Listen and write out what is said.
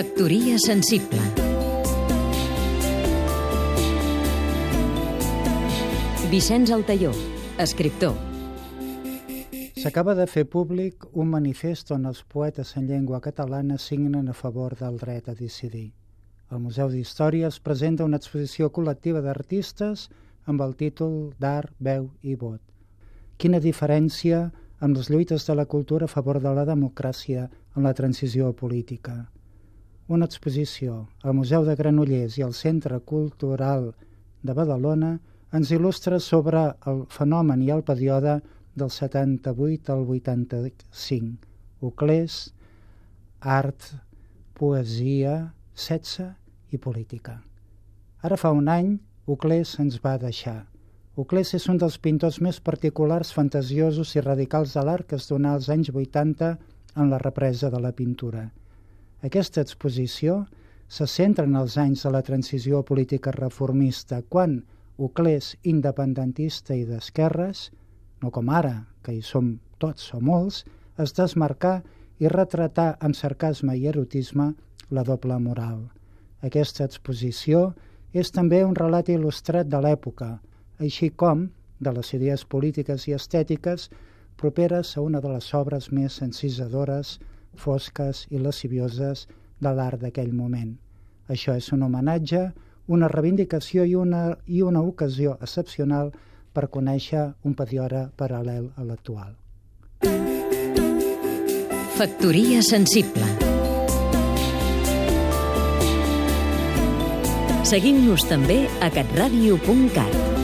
Factoria sensible Vicenç Altaió, escriptor S'acaba de fer públic un manifest on els poetes en llengua catalana signen a favor del dret a decidir. El Museu d'Història es presenta una exposició col·lectiva d'artistes amb el títol d'Art, Veu i Vot. Quina diferència amb les lluites de la cultura a favor de la democràcia en la transició política. Una exposició al Museu de Granollers i al Centre Cultural de Badalona ens il·lustra sobre el fenomen i el període del 78 al 85. Uclés, art, poesia, sexe i política. Ara fa un any, Uclés ens va deixar. Uclés és un dels pintors més particulars, fantasiosos i radicals de l'art que es donà als anys 80 en la represa de la pintura. Aquesta exposició se centra en els anys de la transició política reformista, quan Uclés, independentista i d'esquerres, no com ara, que hi som tots o molts, es desmarcar i retratar amb sarcasme i erotisme la doble moral. Aquesta exposició és també un relat il·lustrat de l'època, així com de les idees polítiques i estètiques properes a una de les obres més encisadores, fosques i lascivioses de l'art d'aquell moment. Això és un homenatge, una reivindicació i una, i una ocasió excepcional per conèixer un període paral·lel a l'actual. Factoria sensible Seguim-nos també a catradio.cat